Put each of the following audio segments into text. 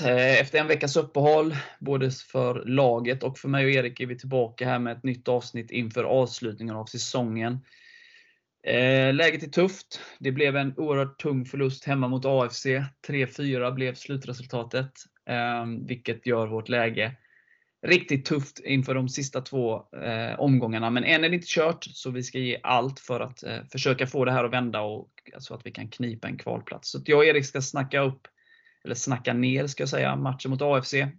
Eh, efter en veckas uppehåll, både för laget och för mig och Erik, är vi tillbaka här med ett nytt avsnitt inför avslutningen av säsongen. Eh, läget är tufft. Det blev en oerhört tung förlust hemma mot AFC. 3-4 blev slutresultatet, ehm, vilket gör vårt läge riktigt tufft inför de sista två eh, omgångarna. Men än är det inte kört, så vi ska ge allt för att försöka få det här att vända och så att vi kan knipa en kvalplats. Så jag och Erik ska snacka upp eller snacka ner ska jag säga, matchen mot AFC. Eh,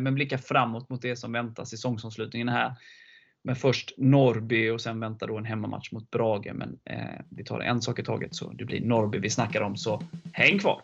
men blicka framåt mot det som väntar säsongsavslutningen här. Men först Norrby och sen väntar då en hemmamatch mot Brage. Men eh, vi tar en sak i taget så det blir Norrby vi snackar om. Så häng kvar!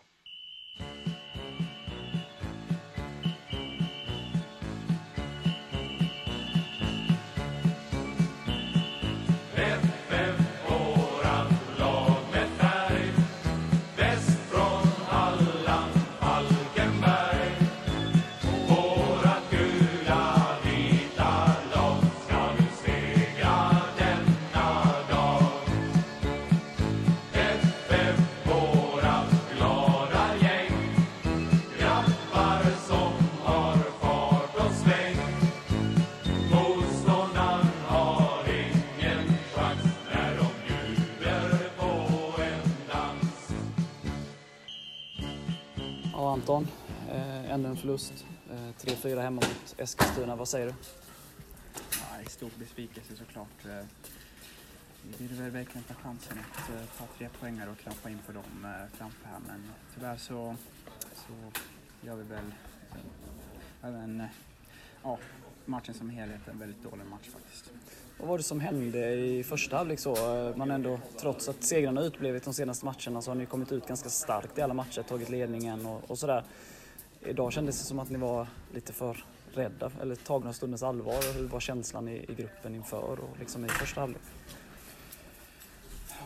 Förlust. 3-4 eh, hemma mot Eskilstuna. Vad säger du? Ja, stor besvikelse såklart. Eh, vi ville väl verkligen ta chansen att eh, ta tre poängar och klampa in på dem framför här. Men tyvärr så, så gör vi väl även ja, matchen som helhet en väldigt dålig match faktiskt. Vad var det som hände i första halvlek så? Man ändå, trots att segrarna utblivit de senaste matcherna så har ni kommit ut ganska starkt i alla matcher, tagit ledningen och, och sådär. Idag kändes det som att ni var lite för rädda, eller tagna av stundens allvar. Hur var känslan i, i gruppen inför och liksom i första halvlek?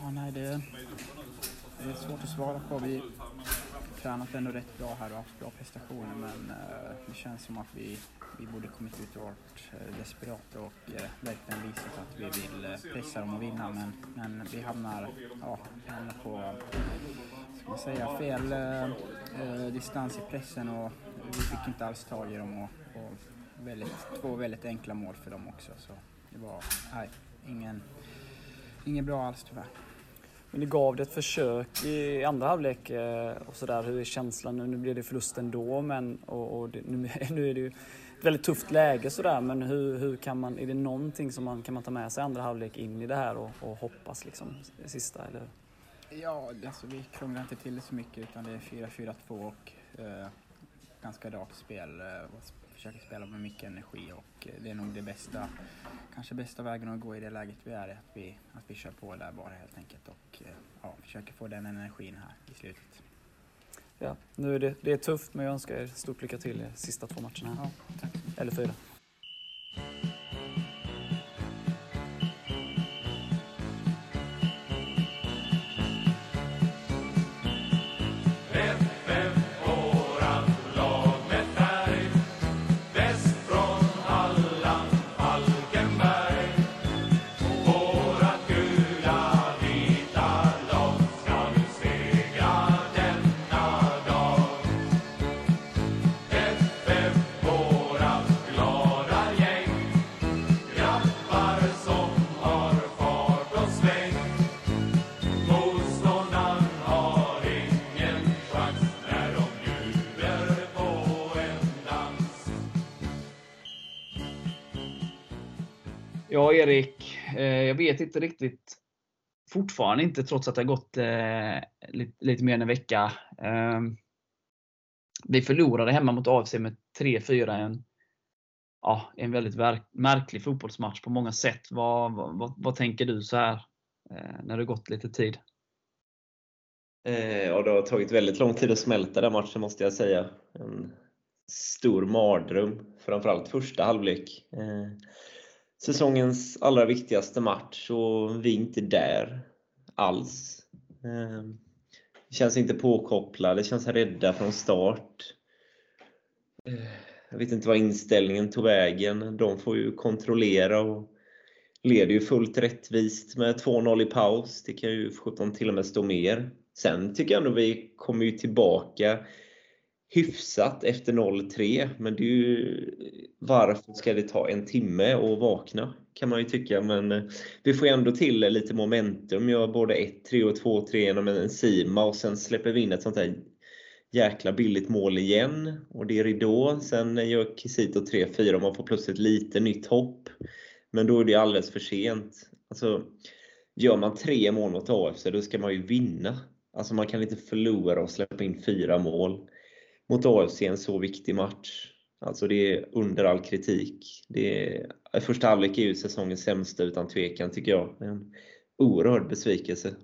Ja, nej, det, det är svårt att svara på. Vi tränat ändå rätt bra här och haft bra prestationer men eh, det känns som att vi, vi borde kommit ut eh, och varit desperata och verkligen visat att vi vill eh, pressa dem och vinna men, men vi hamnar, ja, vi hamnar på ska man säga, fel eh, distans i pressen och vi fick inte alls tag i dem och, och väldigt, två väldigt enkla mål för dem också. Så det var, nej, ingen, ingen bra alls tyvärr. Men ni gav det ett försök i andra halvlek eh, och sådär. Hur är känslan nu? Nu blev det förlust ändå men och, och det, nu, nu är det ju ett väldigt tufft läge sådär. Men hur, hur kan man, är det någonting som man kan man ta med sig andra halvlek in i det här och, och hoppas liksom sista eller? Ja, alltså vi krånglar inte till det så mycket utan det är 4-4-2 och eh, ganska rakt spel. Eh, försöker spela med mycket energi och eh, det är nog det bästa, kanske bästa vägen att gå i det läget vi är i. Att vi, att vi kör på där bara helt enkelt och eh, ja, försöker få den energin här i slutet. Ja, nu är det, det är tufft men jag önskar er stort lycka till i sista två matcherna. Ja, tack. Eller fyra. Ja, Erik. Eh, jag vet inte riktigt, fortfarande inte, trots att det har gått eh, lite, lite, mer än en vecka. Ehm, vi förlorade hemma mot AFC med 3-4. En, ja, en väldigt märklig fotbollsmatch på många sätt. Vad, vad, vad tänker du så här eh, när det gått lite tid? Ja, det har tagit väldigt lång tid att smälta den matchen måste jag säga. En stor mardröm, framförallt första halvlek. Säsongens allra viktigaste match och vi är inte där alls. Ehm, vi känns inte påkopplade, känns rädda från start. Eh, jag vet inte vad inställningen tog vägen. De får ju kontrollera och leder ju fullt rättvist med 2-0 i paus. Det kan ju 17 till och med stå mer. Sen tycker jag ändå vi kommer ju tillbaka hyfsat efter 0-3, men det är ju, varför ska det ta en timme att vakna? Kan man ju tycka, men eh, vi får ju ändå till lite momentum. Gör både 1-3 och 2-3 genom en Sima och sen släpper vi in ett sånt här jäkla billigt mål igen och det är ridå. Sen gör Kisito 3-4 och man får plötsligt lite nytt hopp. Men då är det alldeles för sent. Alltså, gör man tre mål mot AFC, då ska man ju vinna. Alltså man kan inte förlora och släppa in fyra mål mot AFC en så viktig match. Alltså det är under all kritik. Det är, första halvlek är ju säsongens sämsta utan tvekan tycker jag. En oerhörd besvikelse.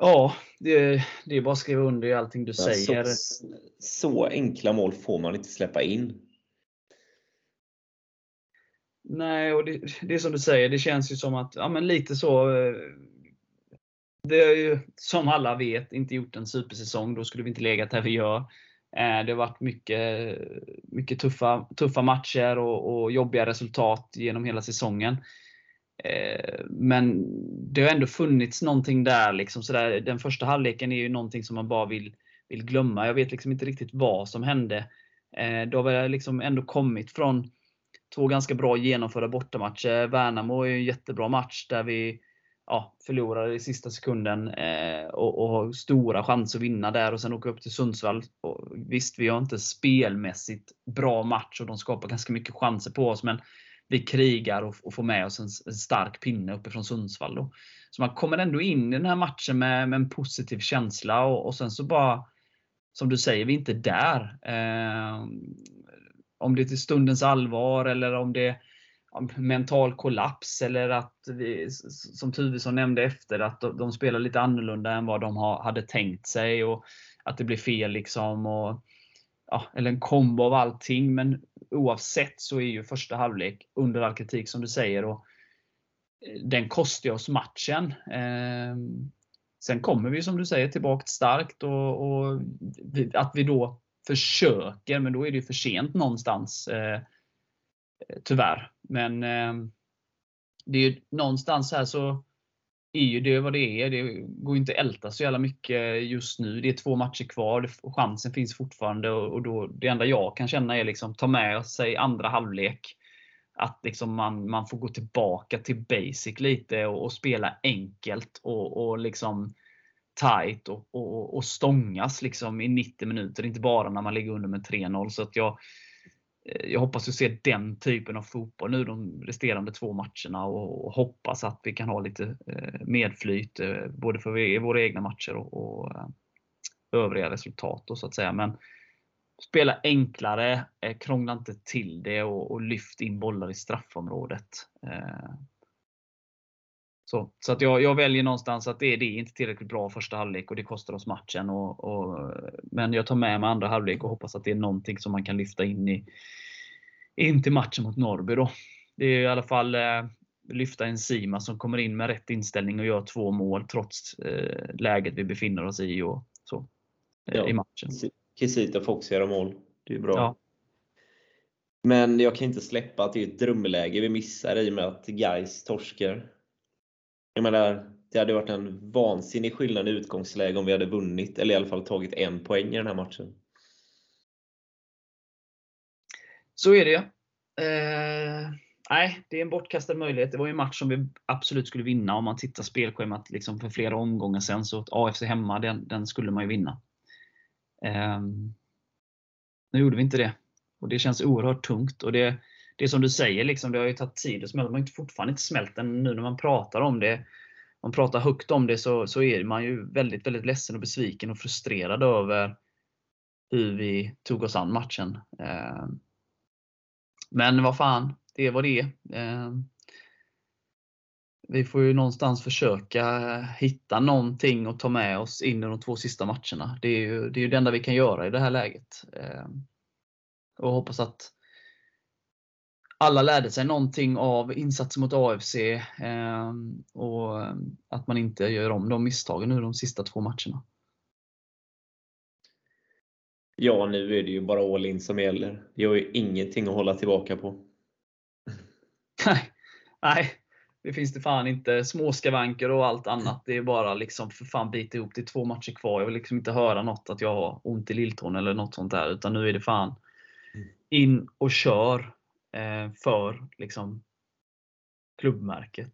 Ja, det, det är bara att skriva under i allting du säger. Så, så enkla mål får man inte släppa in. Nej, och det, det är som du säger, det känns ju som att, ja men lite så. Vi har ju, som alla vet, inte gjort en supersäsong. Då skulle vi inte legat där vi gör. Eh, det har varit mycket, mycket tuffa, tuffa matcher och, och jobbiga resultat genom hela säsongen. Eh, men det har ändå funnits någonting där. Liksom sådär. Den första halvleken är ju någonting som man bara vill, vill glömma. Jag vet liksom inte riktigt vad som hände. Eh, det har väl liksom ändå kommit från två ganska bra genomförda bortamatcher. Värnamo är ju en jättebra match där vi ja, förlorade i sista sekunden eh, och, och har stora chanser att vinna där och sen åka upp till Sundsvall. Och visst, vi har inte spelmässigt bra match och de skapar ganska mycket chanser på oss, men vi krigar och, och får med oss en, en stark pinne uppifrån Sundsvall. Då. Så man kommer ändå in i den här matchen med, med en positiv känsla och, och sen så bara, som du säger, vi är inte där. Eh, om det är till stundens allvar eller om det är mental kollaps eller att vi, som Tuvesson nämnde efter, att de spelar lite annorlunda än vad de hade tänkt sig och att det blir fel liksom. Och, ja, eller en kombo av allting. Men oavsett så är ju första halvlek under all kritik som du säger. Och eh, den kostar oss matchen. Eh, sen kommer vi som du säger tillbaka starkt och, och att vi då försöker, men då är det för sent någonstans. Eh, Eh, tyvärr. Men eh, det är ju någonstans här så är ju det vad det är. Det går inte att älta så jävla mycket just nu. Det är två matcher kvar och chansen finns fortfarande. Och då, det enda jag kan känna är liksom ta med sig andra halvlek. Att liksom man, man får gå tillbaka till basic lite och, och spela enkelt och, och liksom tight och, och, och stångas liksom i 90 minuter. Inte bara när man ligger under med 3-0. Så att jag, Eh, jag hoppas att se den typen av fotboll nu de resterande två matcherna och hoppas att vi kan ha lite eh, medflyt eh, både för e-, våra egna matcher och, övriga resultat. så att säga. Men spela enklare, krångla inte till det och lyft in bollar i straffområdet. Så, så att jag, jag, väljer någonstans att det, det är inte tillräckligt bra första halvlek och det kostar oss matchen. Och, och, men jag tar med mig andra halvlek och hoppas att det är någonting som man kan lyfta in i in till matchen mot Norrby. Då. Det är i alla fall eh, lyfta en Sima som kommer in med rätt inställning och gör två mål trots eh, läget vi befinner oss i och så, eh, ja. i matchen. Kisita får också göra mål. Det är bra. Ja. Men jag kan inte släppa att det är ett drömläge vi missar i och med att Gais torskar. Jag menar, det hade varit en vansinnig skillnad i utgångsläge om vi hade vunnit, eller i alla fall tagit en poäng i den här matchen. Så är det. Eh, nej, det är en bortkastad möjlighet. Det var ju en match som vi absolut skulle vinna om man tittar spelschemat liksom för flera omgångar sen. Så att AFC hemma, den, den skulle man ju vinna. Eh, nu gjorde vi inte det. Och Det känns oerhört tungt. Och det, det är som du säger, liksom, det har ju tagit tid att smälta. Man har fortfarande inte smält den nu när man pratar om det. Man pratar högt om det så, så är man ju väldigt, väldigt ledsen och besviken och frustrerad över hur vi tog oss an matchen. Eh, men vad fan, det är vad det är. Eh, vi får ju någonstans försöka hitta någonting att ta med oss in i de två sista matcherna. Det är ju det, är det enda vi kan göra i det här läget. Eh, och hoppas att alla lärde sig någonting av insatsen mot AFC eh, och att man inte gör om de misstagen nu de sista två matcherna. Ja, nu är det ju bara all in som gäller. Vi har ju ingenting att hålla tillbaka på. Nej, nej. Det finns det fan inte. Småskavanker och allt annat. Det är bara liksom för fan bita ihop. Det är två matcher kvar. Jag vill liksom inte höra något att jag har ont i lilltån eller något sånt där. Utan nu är det fan in och kör för liksom klubbmärket.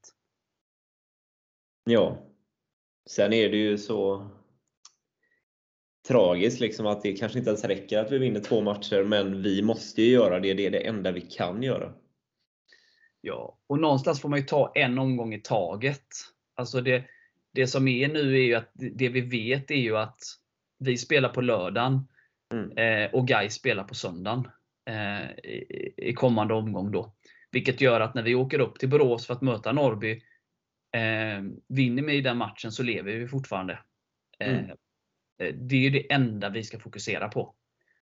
Ja. Sen är det ju så tragiskt liksom att det kanske inte ens räcker att vi vinner två matcher, men vi måste ju göra det. Det är det enda vi kan göra. Ja, och någonstans får man ju ta en omgång i taget. Alltså det, det som är nu är ju att det vi vet är ju att vi spelar på lördagen Mm. eh, och Guy spelar på söndagen eh, i, i kommande omgång. då. Vilket gör att när vi åker upp till Borås för att möta Norrby, eh, vinner vi den matchen så lever vi fortfarande. Eh, Mm. eh, Det är ju det enda vi ska fokusera på.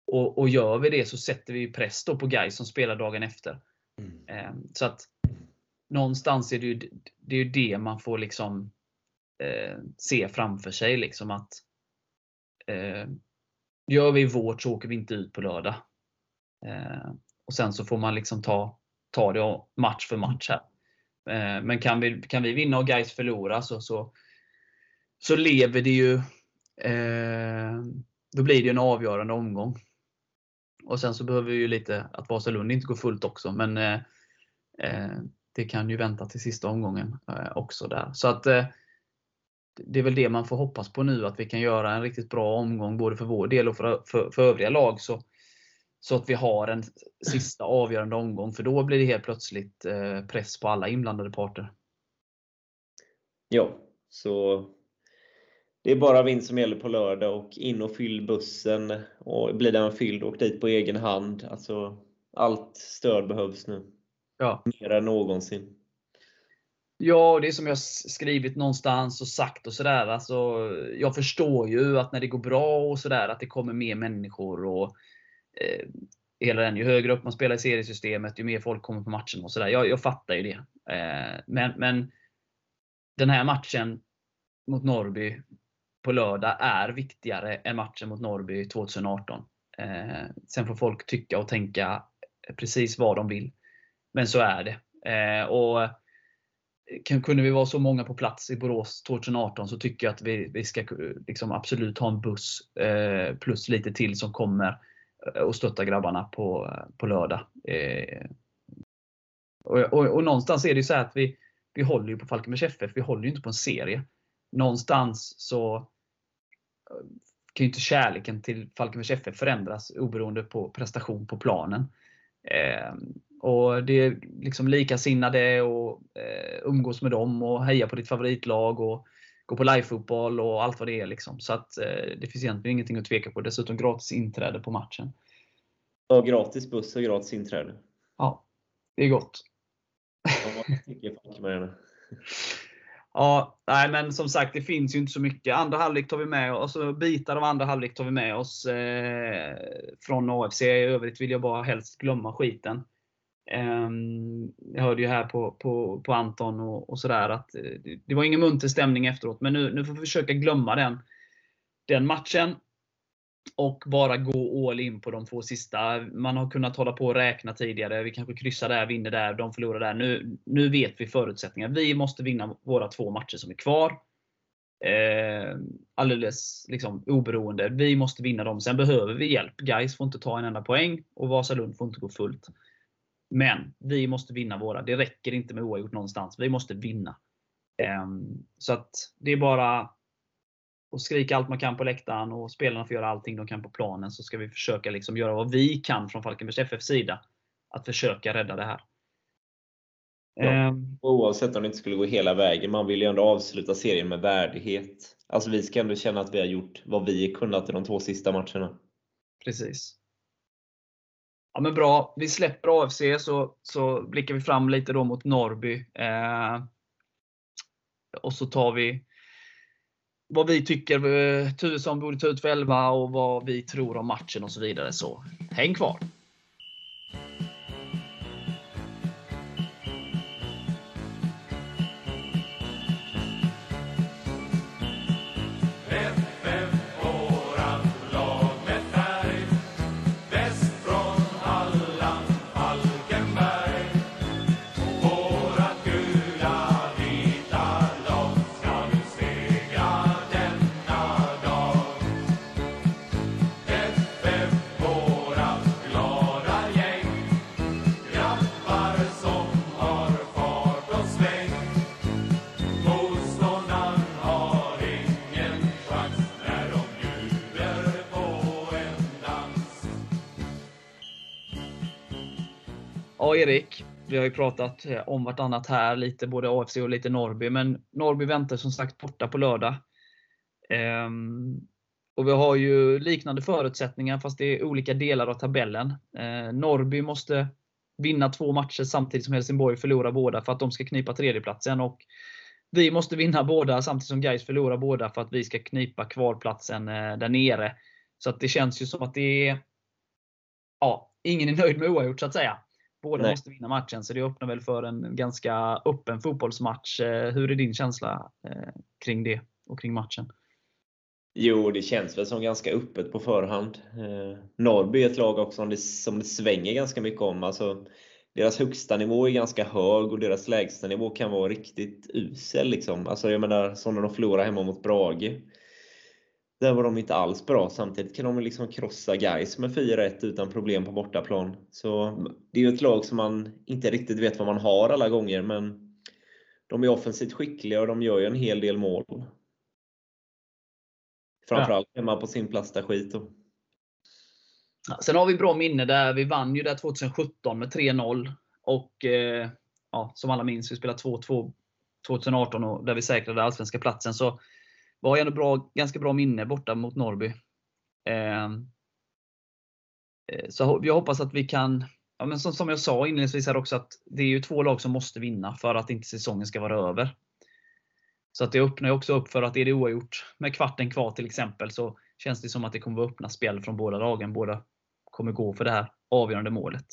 Och, och gör vi det så sätter vi press på Guy som spelar dagen efter. Eh, Så att någonstans är det ju det, är det man får liksom eh, se framför sig. Liksom att eh, Gör vi vårt så åker vi inte ut på lördag. Eh, och Sen så får man liksom ta, ta det match för match här. Eh, men kan vi, kan vi vinna och Gais förlora så, så, så lever det ju eh, Då blir det ju en avgörande omgång. Och sen så behöver vi ju lite att Vasalund inte går fullt också. Men eh, eh, det kan ju vänta till sista omgången eh, också där. Så att eh, det är väl det man får hoppas på nu, att vi kan göra en riktigt bra omgång både för vår del och för, för, för övriga lag. Så, så att vi har en sista avgörande omgång, för då blir det helt plötsligt eh, press på alla inblandade parter. Ja, så det är bara vinst som gäller på lördag och in och fyll bussen. Och blir den fylld, åk dit på egen hand. Alltså, allt stöd behövs nu. Ja. Mer än någonsin. Ja, och det är som jag skrivit någonstans och sagt och sådär. Alltså, jag förstår ju att när det går bra och sådär att det kommer mer människor och eh, hela den, ju högre upp man spelar i seriesystemet, ju mer folk kommer på matchen och sådär. Jag, jag fattar ju det. Eh, men, men den här matchen mot Norrby på lördag är viktigare än matchen mot Norrby 2018. Eh, sen får folk tycka och tänka precis vad de vill. Men så är det. Eh, och kunde vi vara så många på plats i Borås 2018 så tycker jag att vi, vi ska eh, liksom absolut ha en buss eh, plus lite till som kommer eh, och stötta grabbarna på, på lördag. Eh, och, och, och någonstans är det ju så här att vi, vi håller ju på Falkenbergs FF, vi håller ju inte på en serie. Någonstans så eh, kan ju inte kärleken till Falkenbergs FF förändras oberoende på prestation på planen. Eh, och Det är liksom likasinnade och eh, umgås med dem och heja på ditt favoritlag och gå på livefotboll och allt vad det är. Liksom. Så att eh, det finns egentligen ingenting att tveka på. Dessutom gratis inträde på matchen. Ja, gratis buss och gratis inträde. Ja, det är gott. Ja, nej men som sagt, det finns ju inte så mycket. Andra halvlek tar vi med oss, alltså bitar av andra halvlek tar vi med oss eh, från AFC. I övrigt vill jag bara helst glömma skiten. Ehm, jag hörde ju här på, på, på Anton och, och sådär att eh, det, det var ingen munter stämning efteråt, men nu, nu får vi försöka glömma den, den matchen. Och bara gå all in på de två sista. Man har kunnat hålla på och räkna tidigare. Vi kanske kryssar där, vinner där, de förlorar där. Nu, nu vet vi förutsättningarna. Vi måste vinna våra två matcher som är kvar. Eh, alldeles liksom, oberoende. Vi måste vinna dem. Sen behöver vi hjälp. Guys får inte ta en enda poäng och Vasalund får inte gå fullt. Men vi måste vinna våra. Det räcker inte med oavgjort någonstans. Vi måste vinna. Eh, så att det är bara och skrika allt man kan på läktaren och spelarna får göra allting de kan på planen så ska vi försöka liksom göra vad vi kan från Falkenbergs FF sida. Att försöka rädda det här. Ja. Ehm, Oavsett om det inte skulle gå hela vägen, man vill ju ändå avsluta serien med värdighet. Alltså vi ska ändå känna att vi har gjort vad vi kunnat i de två sista matcherna. Precis. Ja men bra. Vi släpper AFC så, så blickar vi fram lite då mot Norrby. Eh, och så tar vi vad vi tycker eh, Tuvesson borde ta ut för elva och vad vi tror om matchen och så vidare. Så häng kvar! Ja, Erik. Vi har ju pratat eh, om vartannat här, lite både AFC och lite Norrby. Men Norrby väntar som sagt borta på lördag. Ehm, och vi har ju liknande förutsättningar fast det är olika delar av tabellen. Ehm, Norrby måste vinna två matcher samtidigt som Helsingborg förlorar båda för att de ska knipa tredjeplatsen. Och vi måste vinna båda samtidigt som Gais förlorar båda för att vi ska knipa kvalplatsen eh, där nere. Så att det känns ju som att det är... Ja, ingen är nöjd med oavgjort så att säga. Båda Nej. måste vinna matchen, så det öppnar väl för en ganska öppen fotbollsmatch. Eh, Hur är din känsla eh, kring det och kring matchen? Jo, det känns väl som ganska öppet på förhand. Eh, Norrby är ett lag också som det, som det svänger ganska mycket om. Alltså, deras högsta nivå är ganska hög och deras lägsta nivå kan vara riktigt usel. Liksom. Alltså, jag menar, som när de förlorade hemma mot Brage. Där var de inte alls bra. Samtidigt kan de liksom krossa Gais med 4-1 utan problem på bortaplan. Så det är ju ett lag som man inte riktigt vet vad man har alla gånger, men de är offensivt skickliga och de gör ju en hel del mål. Framförallt hemma på sin plats skit. Och, Sen har vi bra minne där. Vi vann ju där 2017 med 3-0. Och eh, ja, som alla minns, vi spelade 2-2 2018 och där vi säkrade allsvenska platsen. Så vi har ju ändå bra, ganska bra minne borta mot Norrby. Ehm, eh, så jag hoppas att vi kan, ja, men som, som jag sa inledningsvis här också, att det är ju två lag som måste vinna för att inte säsongen ska vara över. Så att det öppnar ju också upp för att är det oavgjort med kvarten kvar till exempel så känns det som att det kommer vara öppna spel från båda lagen. Båda kommer gå för det här avgörande målet.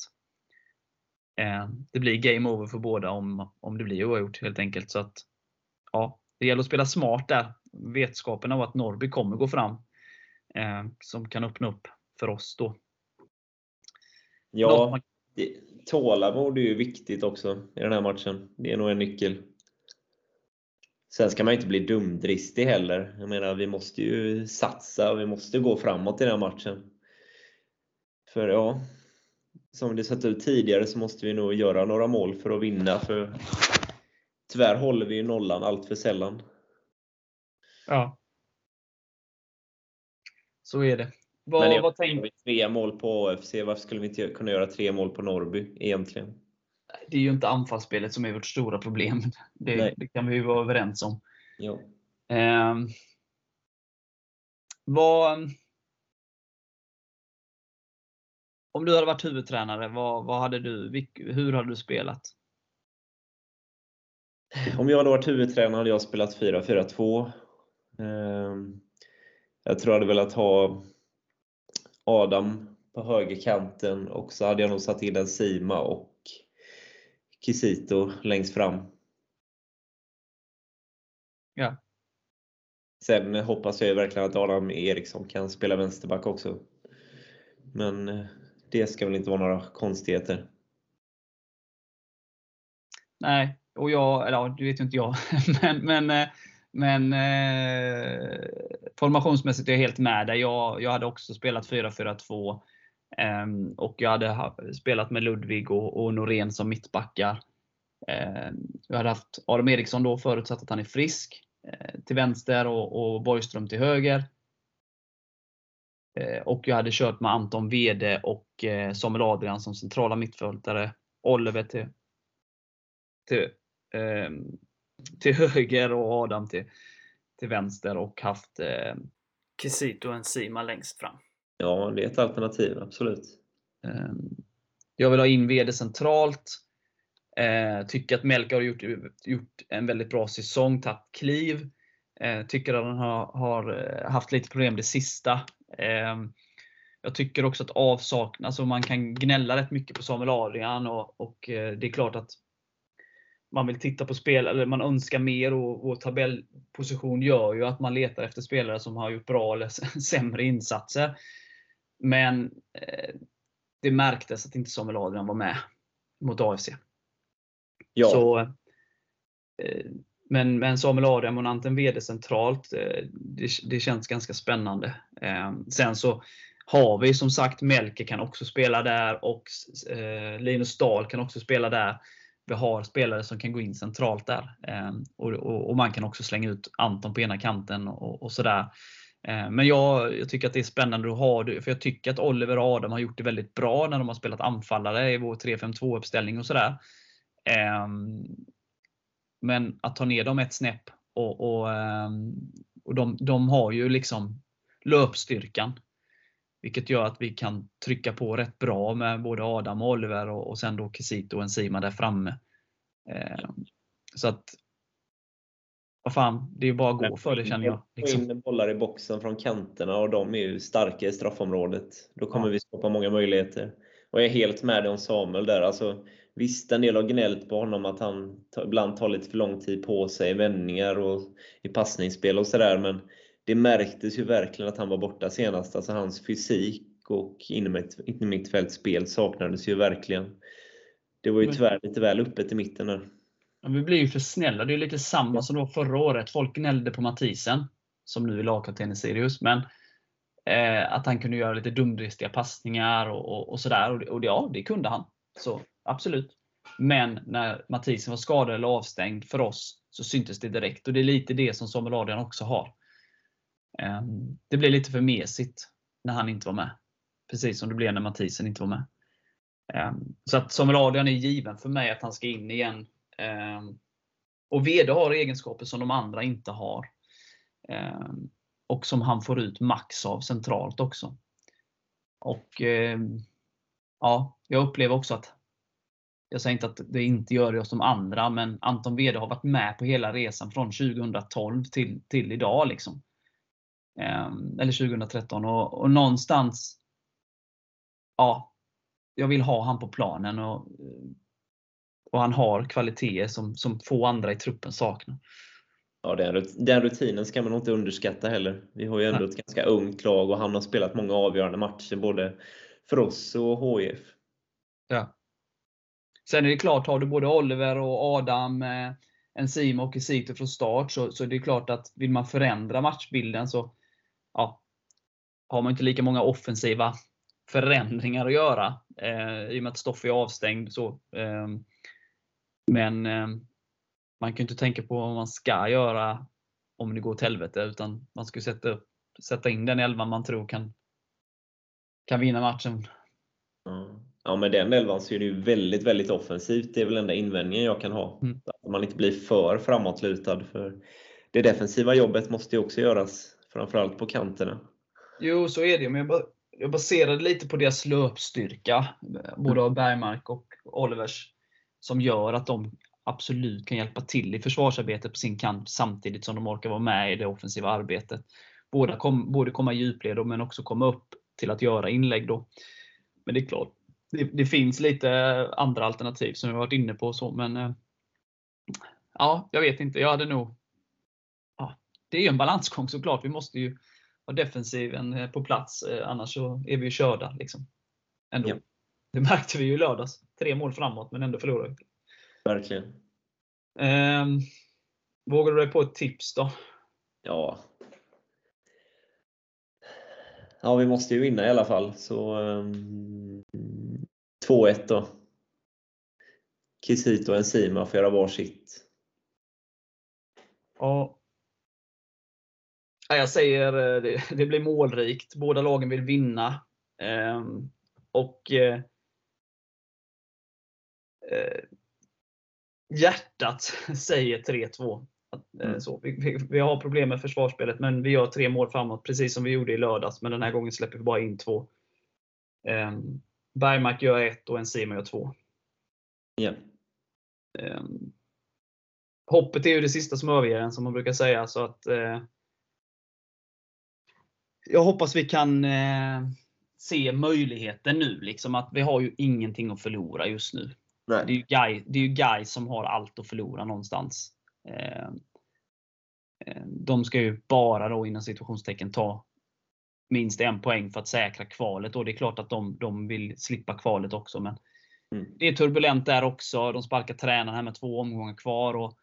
Eh, Det blir game over för båda om, om det blir oavgjort helt enkelt. Så att, ja, det gäller att spela smart där. Vetskapen av att Norrby kommer gå fram. Eh, som kan öppna upp för oss då. Ja, det- tålamod är ju viktigt också i den här matchen. Det är nog en nyckel. Sen ska man inte bli dumdristig heller. Jag menar, vi måste ju satsa och vi måste gå framåt i den här matchen. För ja, som det sett ut tidigare så måste vi nog göra några mål för att vinna. För tyvärr håller vi ju nollan allt för sällan. Ja. Så är det. Vad, vad Har tänk, vi tre mål på AFC, varför skulle vi inte kunna göra tre mål på Norrby egentligen? det är ju inte anfallsspelet som är vårt stora problem. Det, det kan vi ju vara överens om. Ja. Eh, vad, om du hade varit huvudtränare, vad, vad hade du, hur hade du spelat? Om jag hade varit huvudtränare hade jag spelat 4-4-2. Ehm, Jag tror jag hade velat ha Adam på högerkanten och så hade jag nog satt in en Sima och Kisito längst fram. Ja. Sen hoppas jag verkligen att Adam Eriksson kan spela vänsterback också. Men eh, det ska väl inte vara några konstigheter. Nej, och jag, eller ja, det vet ju inte jag, men, men, eh, men eh, formationsmässigt är jag helt med dig. Jag, jag hade också spelat 4-4-2 eh, och jag hade spelat med Ludvig och, och Norén som mittbackar. Eh, jag hade haft Adam Eriksson då förutsatt att han är frisk eh, till vänster och, och Borgström till höger. Eh, och jag hade kört med Anton Wede och eh, Samuel Adrian som centrala mittfältare. Oliver till, till, ehm, till höger och Adam till, till vänster och haft eh, Kisito och Enzima längst fram. Ja, det är ett alternativ, absolut. Ehm, Jag vill ha in VD centralt. Eh, tycker att Melker har gjort, gjort en väldigt bra säsong, tagit kliv. Eh, tycker att han har, har eh, haft lite problem det sista. Eh, jag tycker också att avsaknad, alltså man kan gnälla rätt mycket på Samuel Adrian och, och eh, det är klart att man vill titta på spel, eller man önskar mer och vår tabellposition gör ju att man letar efter spelare som har gjort bra eller sämre insatser. Men eh, det märktes att inte Samuel Adrian var med mot AFC. Ja, Så, eh, men, men Samuel Adrian och Anten VD centralt, eh, det, det känns ganska spännande. Eh, sen så har vi som sagt Melker kan också spela där och eh, Linus Dahl kan också spela där. Vi har spelare som kan gå in centralt där. Ehm, och, och, och man kan också slänga ut Anton på ena kanten och, och sådär. Ehm, men jag, jag tycker att det är spännande att ha det, för jag tycker att Oliver och Adam har gjort det väldigt bra när de har spelat anfallare i vår 3-5-2 uppställning och sådär. Ehm, men att ta ner dem ett snäpp och, och, och de, de har ju liksom löpstyrkan. Vilket gör att vi kan trycka på rätt bra med både Adam och Oliver och, och sen då Kisito och Enzima där framme. Ehm, Så att vad fan, det är bara att gå för det känner jag. Liksom. in bollar i boxen från kanterna och de är ju starka i straffområdet. Då kommer Ja. vi skapa många möjligheter. Och jag är helt med dig om Samuel där. Alltså, visst, en del har gnällt på honom att han ibland tar lite för lång tid på sig i vändningar och i passningsspel och sådär. Men det märktes ju verkligen att han var borta senast. Alltså hans fysik och innermittfältsspel saknades ju verkligen. Det var ju tyvärr lite väl öppet i mitten där. Ja, vi blir ju för snälla. Det är lite samma som då förra året. Folk gnällde på Mathisen, som nu är lagkapten i Sirius. Men eh, att han kunde göra lite dumdristiga passningar och, och, och sådär. Och, och ja, det kunde han. Så absolut. Men när Mathisen var skadad eller avstängd för oss så syntes det direkt. Och det är lite det som Samuel Adrian också har. Ehm, det blev lite för mesigt när han inte var med. Precis som det blev när Mathisen inte var med. Ehm, så att Samuel Adrian är given för mig att han ska in igen. Ehm, och VD har egenskaper som de andra inte har. Och som han får ut max av centralt också. Och ja, Jag upplever också att jag säger inte att det inte gör det hos de andra, men Anton Wede har varit med på hela resan från 2012 till, till idag. Liksom. Ehm, eller 2013. Och, och någonstans, ja, jag vill ha han på planen. Och, och han har kvaliteter som, som få andra i truppen saknar. Ja, den, rut- den rutinen ska man nog inte underskatta heller. Vi har ju ändå Nej. ett ganska ungt lag och han har spelat många avgörande matcher både för oss och HIF. Ja. Sen är det klart, har du både Oliver och Adam, eh, Enzima och Kisito från start så, så är det klart att vill man förändra matchbilden så ja, har man inte lika många offensiva förändringar att göra. Eh, I och med att Stoffe är avstängd. Så, eh, men eh, man kan ju inte tänka på vad man ska göra om det går åt helvete. Utan man ska sätta, sätta in den elvan man tror kan, kan vinna matchen. Ja, med den elvan så är det ju väldigt, väldigt offensivt. Det är väl enda invändningen jag kan ha. Mm. Att man inte blir för framåtlutad. För det defensiva jobbet måste ju också göras, framförallt på kanterna. Jo, så är det. Men jag, ba- jag baserade lite på deras löpstyrka, både av Bergmark och Olivers, som gör att de absolut kan hjälpa till i försvarsarbetet på sin kant samtidigt som de orkar vara med i det offensiva arbetet. Både, kom, både komma i djupled men också komma upp till att göra inlägg. Då. Men det är klart, det, det finns lite andra alternativ som vi varit inne på. Så, men eh, ja, jag vet inte. Jag hade nog... Det är ju en balansgång såklart. Vi måste ju ha defensiven eh, på plats. eh, Annars så är vi ju körda. Liksom. Ändå. Ja. Det märkte vi ju i lördags. Tre mål framåt, men ändå förlorade vi. Verkligen. Ehm, vågar du dig på ett tips då? Ja. Ja, vi måste ju vinna i alla fall. Så um, 2-1 då. Kisito och Enzima får göra varsitt. Ja. Ja, Jag säger eh, det, det blir målrikt. Båda lagen vill vinna. Ehm, och eh, eh, hjärtat säger 3-2. Att, eh, Mm. Så, vi, har problem med försvarsspelet, men vi gör tre mål framåt, precis som vi gjorde i lördags. Men den här gången släpper vi bara in två. Um, Bergmark gör ett och Enzima gör två. Ehm, hoppet är ju det sista som överger en, som man brukar säga. Så att, eh, jag hoppas vi kan eh, se möjligheten nu. Liksom att vi har ju ingenting att förlora just nu. Det är Nej. ju Guy, det är ju Guy som har allt att förlora någonstans. Eh, eh, de ska ju bara då inom situationstecken ta minst en poäng för att säkra kvalet. Och det är klart att de, de vill slippa kvalet också. Men Mm. det är turbulent där också. De sparkar tränaren här med två omgångar kvar. Och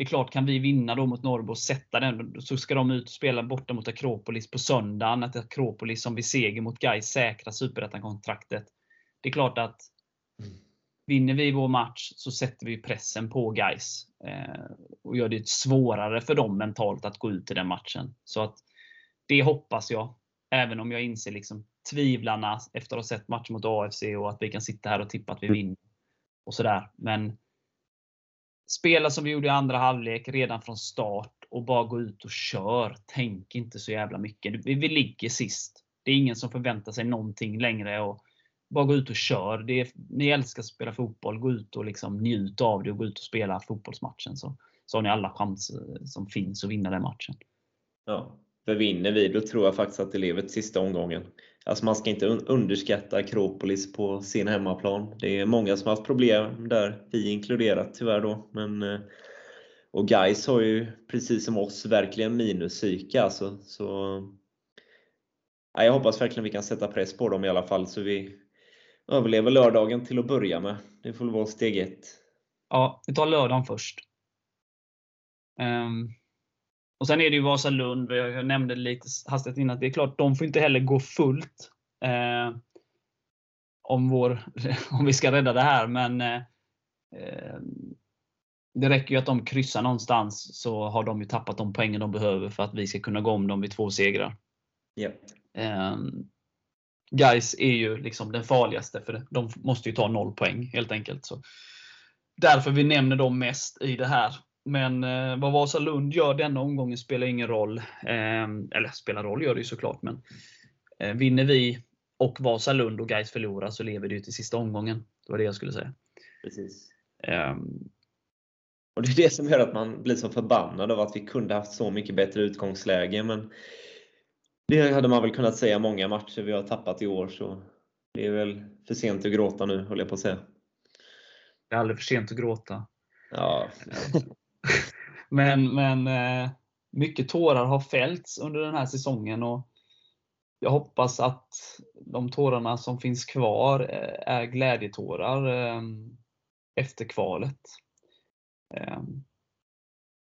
det är klart, kan vi vinna då mot Norrbo och sätta den, så ska de ut och spela borta mot Akropolis på söndagen. Att Akropolis som vid seger mot Gais säkrar superettan-kontraktet. Det är klart att Mm. vinner vi vår match så sätter vi pressen på Gais eh, och gör det svårare för dem mentalt att gå ut i den matchen. Så att Det hoppas jag. Även om jag inser liksom tvivlarna efter att ha sett matchen mot AFC och att vi kan sitta här och tippa att vi vinner. Och sådär. Men spela som vi gjorde i andra halvlek redan från start och bara gå ut och kör. Tänk inte så jävla mycket. Vi, vi ligger sist. Det är ingen som förväntar sig någonting längre. Och bara gå ut och kör. Det är, ni älskar att spela fotboll. Gå ut och liksom njut av det och gå ut och spela fotbollsmatchen. Så, så har ni alla chanser som finns att vinna den matchen. Ja, för vinner vi, då tror jag faktiskt att det lever till sista omgången. Alltså man ska inte underskatta Akropolis på sin hemmaplan. Det är många som har haft problem där, vi inkluderat tyvärr då. Men, eh, och Guys har ju precis som oss verkligen minuspsyke alltså. Så, ja, jag hoppas verkligen vi kan sätta press på dem i alla fall så vi överlever lördagen till att börja med. Det får väl vara steg ett. Ja, vi tar lördagen först. Ehm, och Sen är det ju Vasalund. Jag nämnde lite hastigt innan att det är klart, de får inte heller gå fullt. Eh, om, vår, om vi ska rädda det här. Men eh, eh, det räcker ju att de kryssar någonstans så har de ju tappat de poängen de behöver för att vi ska kunna gå om dem vid två segrar. Ja. Um, Guys är ju liksom den farligaste för de måste ju ta noll poäng helt enkelt. Så därför vi nämner dem mest i det här. Men eh, vad Vasalund gör denna omgången spelar ingen roll. Eh, eller spelar roll gör det ju såklart, men eh, vinner vi och Vasalund och Guys förlorar så lever det ju till sista omgången. Det var det jag skulle säga. Precis. Ehm, Och det är det som gör att man blir så förbannad av att vi kunde haft så mycket bättre utgångsläge. Men det hade man väl kunnat säga många matcher vi har tappat i år. Så det är väl för sent att gråta nu, höll jag på att säga. det är aldrig för sent att gråta. Ja, men, men eh, mycket tårar har fällts under den här säsongen och jag hoppas att de tårarna som finns kvar eh, är glädjetårar eh, efter kvalet.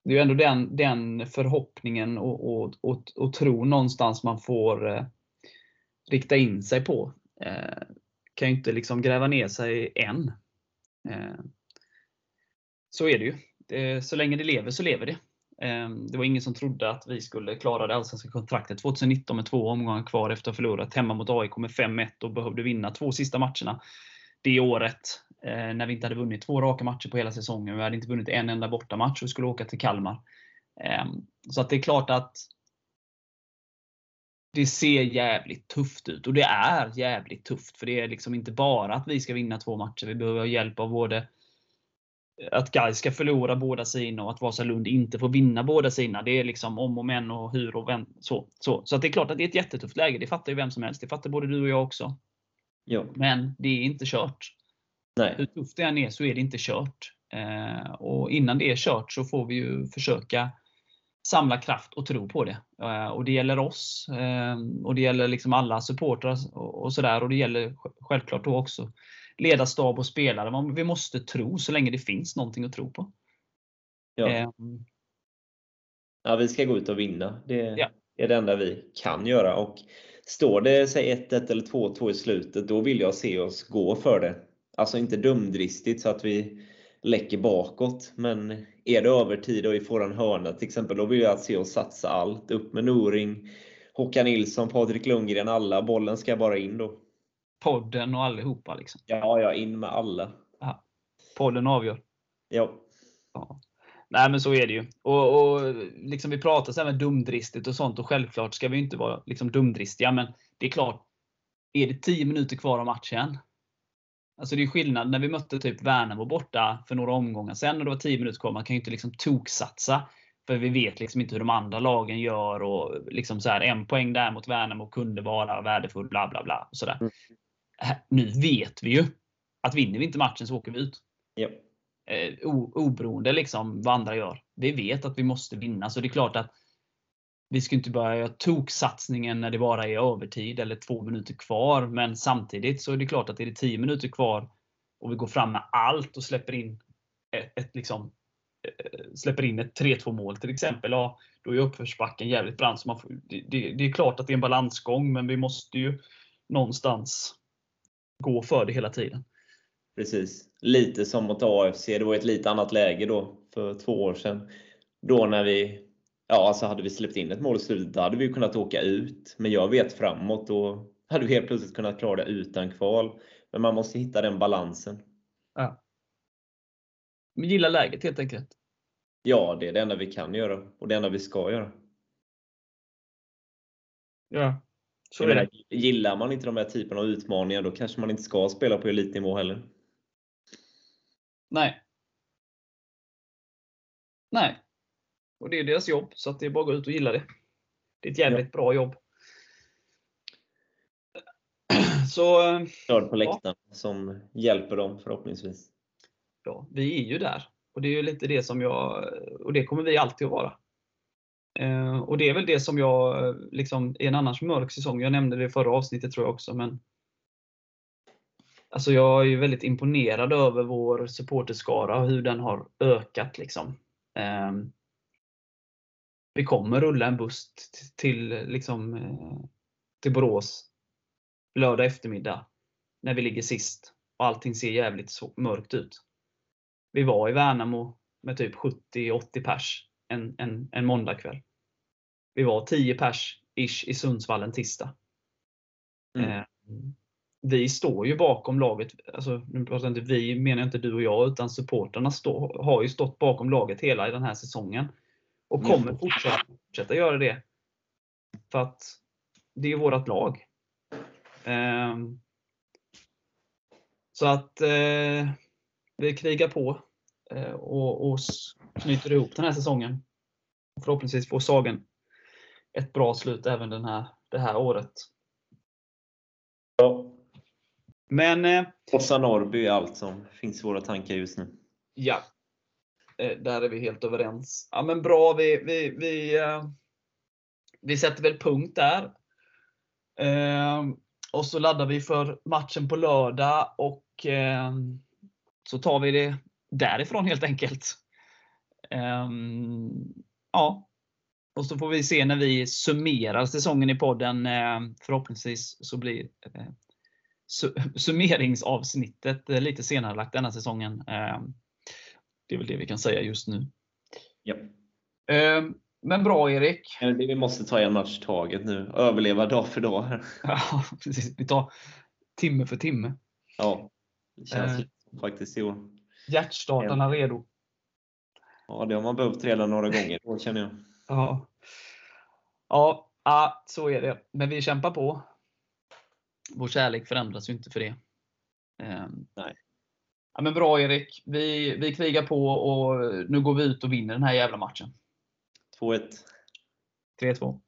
Det är ju ändå den, den förhoppningen och, och, och, och tro någonstans man får eh, rikta in sig på. Eh, kan ju inte liksom gräva ner sig än. Eh, så är det ju. Eh, så länge det lever så lever det. Ehm, det var ingen som trodde att vi skulle klara det allsvenska kontraktet 2019 med två omgångar kvar efter att ha förlorat hemma mot AIK med 5-1 och behövde vinna två sista matcherna det året. Eh, när vi inte hade vunnit två raka matcher på hela säsongen. Vi hade inte vunnit en enda bortamatch och skulle åka till Kalmar. Ehm, så att det är klart att det ser jävligt tufft ut. Och det är jävligt tufft. För det är liksom inte bara att vi ska vinna två matcher. Vi behöver ha hjälp av både att Gais ska förlora båda sina och att Vasalund inte får vinna båda sina. Det är liksom om och men och hur och vem. Så, så. så att det är klart att det är ett jättetufft läge. Det fattar ju vem som helst. Det fattar både du och jag också. ja. Men det är inte kört. Hur Nej. tufft det än är så är det inte kört. Eh, och innan det är kört så får vi ju försöka samla kraft och tro på det. Eh, och det gäller oss eh, och det gäller liksom alla supportrar och, och sådär. Och det gäller sj- självklart då också ledarstab och spelare. Man- Vi måste tro så länge det finns någonting att tro på. Ja. Eh, ja, vi ska gå ut och vinna. Det Ja. är det enda vi kan göra. Och står det säg 1-1 eller 2-2 i slutet, då vill jag se oss gå för det. Alltså inte dumdristigt så att vi läcker bakåt. Men är det övertid och vi får en hörna till exempel, då vill jag se oss satsa allt. Upp med Noring, Håkan Nilsson, Patrik Lundgren, alla. Bollen ska bara in då. Podden och allihopa. Liksom. Ja, ja, in med alla. Podden avgör. Ja, Ja. Nej men så är det ju. Och, och liksom Vi pratar så här med dumdristigt och sånt och självklart ska vi inte vara liksom dumdristiga. Men det är klart, är det 10 minuter kvar av matchen. Alltså det är skillnad när vi mötte typ Värnamo borta för några omgångar sen och det var 10 minuter kvar. Man kan ju inte liksom toksatsa. För vi vet liksom inte hur de andra lagen gör och liksom så här, en poäng där mot Värnamo kunde vara värdefull bla bla bla. Och så där. Nu vet vi ju att vinner vi inte matchen så åker vi ut ja, eh, o- oberoende liksom vad andra gör. Vi vet att vi måste vinna, så det är klart att vi ska inte börja göra toksatsningen när det bara är övertid eller två minuter kvar. Men samtidigt så är det klart att är det 10 minuter kvar och vi går fram med allt och släpper in ett, ett liksom eh, släpper in ett 3-2 mål till exempel. Ja, då är uppförsbacken jävligt brant. Så man får, det, det, det är klart att det är en balansgång, men vi måste ju någonstans gå för det hela tiden. precis. Lite som mot AFC. Det var ett lite annat läge då för två år sedan. Då när vi Ja, alltså hade vi släppt in ett mål i slutet, då hade vi kunnat åka ut. Men jag vet framåt, då hade vi helt plötsligt kunnat klara det utan kval. Men man måste hitta den balansen. Ja. Men gilla läget helt enkelt. Ja, det är det enda vi kan göra och det enda vi ska göra. Ja. Så Jag menar, gillar man inte de här typerna av utmaningar, då kanske man inte ska spela på elitnivå heller. Nej. Nej. Och det är deras jobb, så att det är bara att gå ut och gilla det. Det är ett jävligt bra jobb. Så eh, Nörd på läktaren som hjälper dem förhoppningsvis. ja, vi är ju där. Och det är ju lite det som jag, och det kommer vi alltid att vara. Eh, och det är väl det som jag, eh, liksom, i en annars mörk säsong, jag nämnde det i förra avsnittet tror jag också, men Alltså jag är ju väldigt imponerad över vår supporterskara och hur den har ökat. Liksom. Eh, vi kommer rulla en buss till, liksom, eh, till Borås lördag eftermiddag när vi ligger sist och allting ser jävligt så mörkt ut. Vi var i Värnamo med typ 70-80 pers en, en, en måndagkväll. Vi var 10 pers ish i Sundsvall en tisdag. Mm. Eh, vi står ju bakom laget. Alltså, nu pratar jag inte vi, menar inte du och jag, utan supporterna stå, har ju stått bakom laget hela den här säsongen. Och Mm. kommer fortsätta, fortsätta göra det. För att det är vårt lag. Ehm, så att eh, vi krigar på eh, och, och knyter ihop den här säsongen. Och förhoppningsvis får Sagan ett bra slut även den här, det här året. Ja. Men eh, Åsa Norrby är allt som finns i våra tankar just nu. ja, eh, där är vi helt överens. Ja, men bra, vi, vi, vi, eh, vi sätter väl punkt där. Eh, och så laddar vi för matchen på lördag och eh, så tar vi det därifrån helt enkelt. Eh, ja. Och så får vi se när vi summerar säsongen i podden. Eh, förhoppningsvis så blir eh, su- summeringsavsnittet eh, lite senare lagt denna säsongen. Det är väl det vi kan säga just nu. Ja. Men bra Erik. Vi måste ta en match taget nu. Överleva dag för dag. Ja, precis. Vi tar timme för timme. Ja, det känns Eh. faktiskt i år. Hjärtstartarna redo. Ja, det har man behövt redan några gånger då känner jag. Ja. Ja, ja, så är det. Men vi kämpar på. Vår kärlek förändras ju inte för det. Ehm. Nej. Ja, men bra Erik. Vi, vi krigar på och nu går vi ut och vinner den här jävla matchen. 2-1 3-2.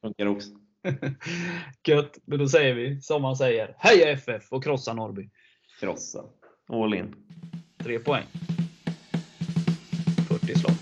funkar också. Gött. Men då säger vi som man säger. Heja FF och krossa Norrby. Krossa. All in. Tre poäng. 40 slag.